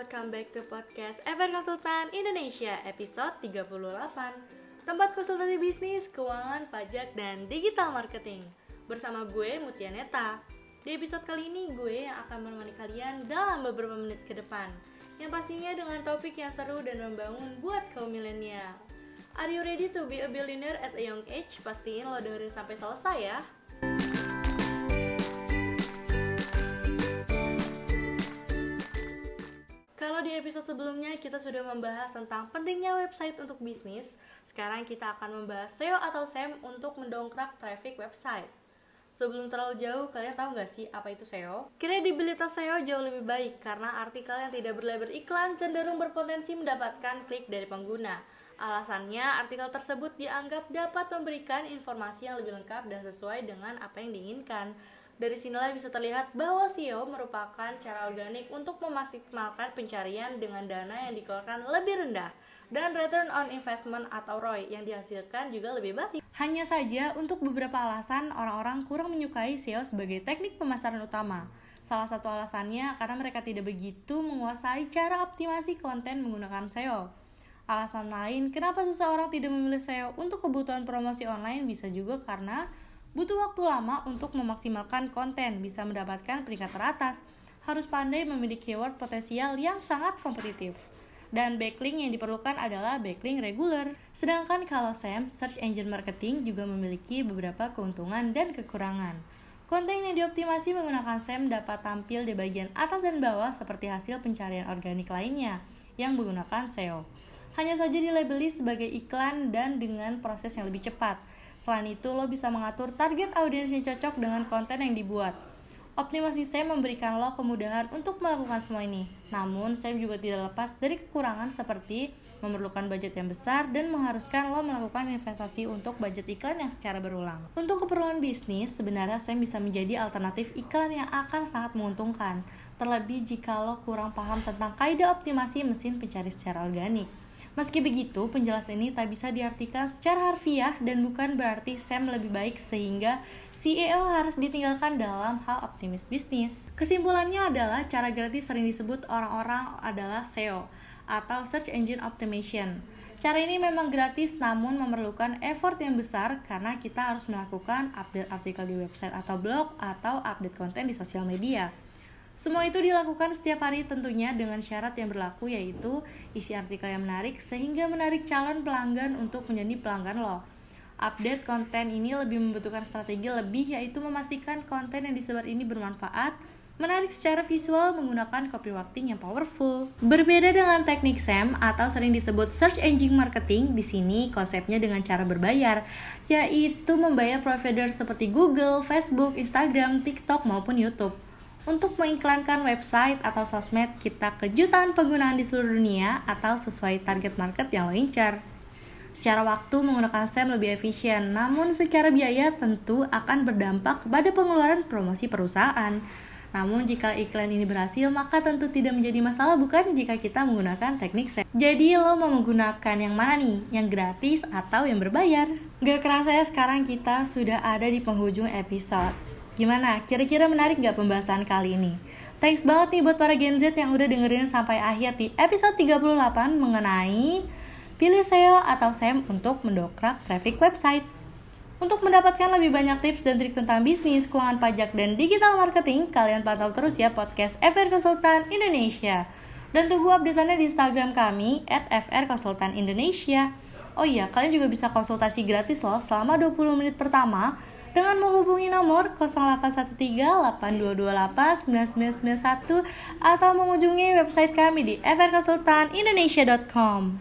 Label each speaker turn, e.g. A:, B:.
A: welcome back to podcast Ever Konsultan Indonesia episode 38 Tempat konsultasi bisnis, keuangan, pajak, dan digital marketing. Bersama gue Mutia Neta. Di episode kali ini gue yang akan menemani kalian dalam beberapa menit ke depan. Yang pastinya dengan topik yang seru dan membangun buat kaum milenial. Are you ready to be a billionaire at a young age? Pastiin lo dengerin sampai selesai ya Kalau di episode sebelumnya kita sudah membahas tentang pentingnya website untuk bisnis, sekarang kita akan membahas SEO atau SEM untuk mendongkrak traffic website. Sebelum terlalu jauh, kalian tahu nggak sih apa itu SEO? Kredibilitas SEO jauh lebih baik karena artikel yang tidak berlabel iklan cenderung berpotensi mendapatkan klik dari pengguna. Alasannya, artikel tersebut dianggap dapat memberikan informasi yang lebih lengkap dan sesuai dengan apa yang diinginkan. Dari sinilah bisa terlihat bahwa SEO merupakan cara organik untuk memaksimalkan pencarian dengan dana yang dikeluarkan lebih rendah dan return on investment atau ROI yang dihasilkan juga lebih baik. Hanya saja untuk beberapa alasan orang-orang kurang menyukai SEO sebagai teknik pemasaran utama. Salah satu alasannya karena mereka tidak begitu menguasai cara optimasi konten menggunakan SEO. Alasan lain kenapa seseorang tidak memilih SEO untuk kebutuhan promosi online bisa juga karena Butuh waktu lama untuk memaksimalkan konten, bisa mendapatkan peringkat teratas. Harus pandai memiliki keyword potensial yang sangat kompetitif. Dan backlink yang diperlukan adalah backlink reguler. Sedangkan kalau SEM, Search Engine Marketing juga memiliki beberapa keuntungan dan kekurangan. Konten yang dioptimasi menggunakan SEM dapat tampil di bagian atas dan bawah seperti hasil pencarian organik lainnya yang menggunakan SEO. Hanya saja dilabeli sebagai iklan dan dengan proses yang lebih cepat Selain itu, lo bisa mengatur target audiens yang cocok dengan konten yang dibuat. Optimasi SEM memberikan lo kemudahan untuk melakukan semua ini. Namun, SEM juga tidak lepas dari kekurangan seperti memerlukan budget yang besar dan mengharuskan lo melakukan investasi untuk budget iklan yang secara berulang. Untuk keperluan bisnis, sebenarnya SEM bisa menjadi alternatif iklan yang akan sangat menguntungkan, terlebih jika lo kurang paham tentang kaidah optimasi mesin pencari secara organik. Meski begitu, penjelasan ini tak bisa diartikan secara harfiah dan bukan berarti Sam lebih baik sehingga CEO harus ditinggalkan dalam hal optimis bisnis. Kesimpulannya adalah cara gratis sering disebut orang-orang adalah SEO atau Search Engine Optimization. Cara ini memang gratis namun memerlukan effort yang besar karena kita harus melakukan update artikel di website atau blog atau update konten di sosial media. Semua itu dilakukan setiap hari tentunya dengan syarat yang berlaku yaitu isi artikel yang menarik sehingga menarik calon pelanggan untuk menjadi pelanggan lo. Update konten ini lebih membutuhkan strategi lebih yaitu memastikan konten yang disebar ini bermanfaat, menarik secara visual menggunakan copywriting yang powerful. Berbeda dengan teknik SEM atau sering disebut search engine marketing, di sini konsepnya dengan cara berbayar, yaitu membayar provider seperti Google, Facebook, Instagram, TikTok maupun YouTube. Untuk mengiklankan website atau sosmed kita kejutan penggunaan di seluruh dunia atau sesuai target market yang lo incar. Secara waktu menggunakan SEM lebih efisien, namun secara biaya tentu akan berdampak kepada pengeluaran promosi perusahaan. Namun jika iklan ini berhasil, maka tentu tidak menjadi masalah bukan jika kita menggunakan teknik SEM. Jadi lo mau menggunakan yang mana nih? Yang gratis atau yang berbayar? Gak kerasa ya sekarang kita sudah ada di penghujung episode. Gimana? Kira-kira menarik gak pembahasan kali ini? Thanks banget nih buat para Gen Z yang udah dengerin sampai akhir di episode 38 mengenai pilih SEO atau SEM untuk mendokrak traffic website. Untuk mendapatkan lebih banyak tips dan trik tentang bisnis, keuangan pajak, dan digital marketing, kalian pantau terus ya podcast FR Konsultan Indonesia. Dan tunggu update-annya di Instagram kami, at FR Konsultan Indonesia. Oh iya, kalian juga bisa konsultasi gratis loh selama 20 menit pertama dengan menghubungi nomor 0813-8228-9991 atau mengunjungi website kami di frkonsultanindonesia.com.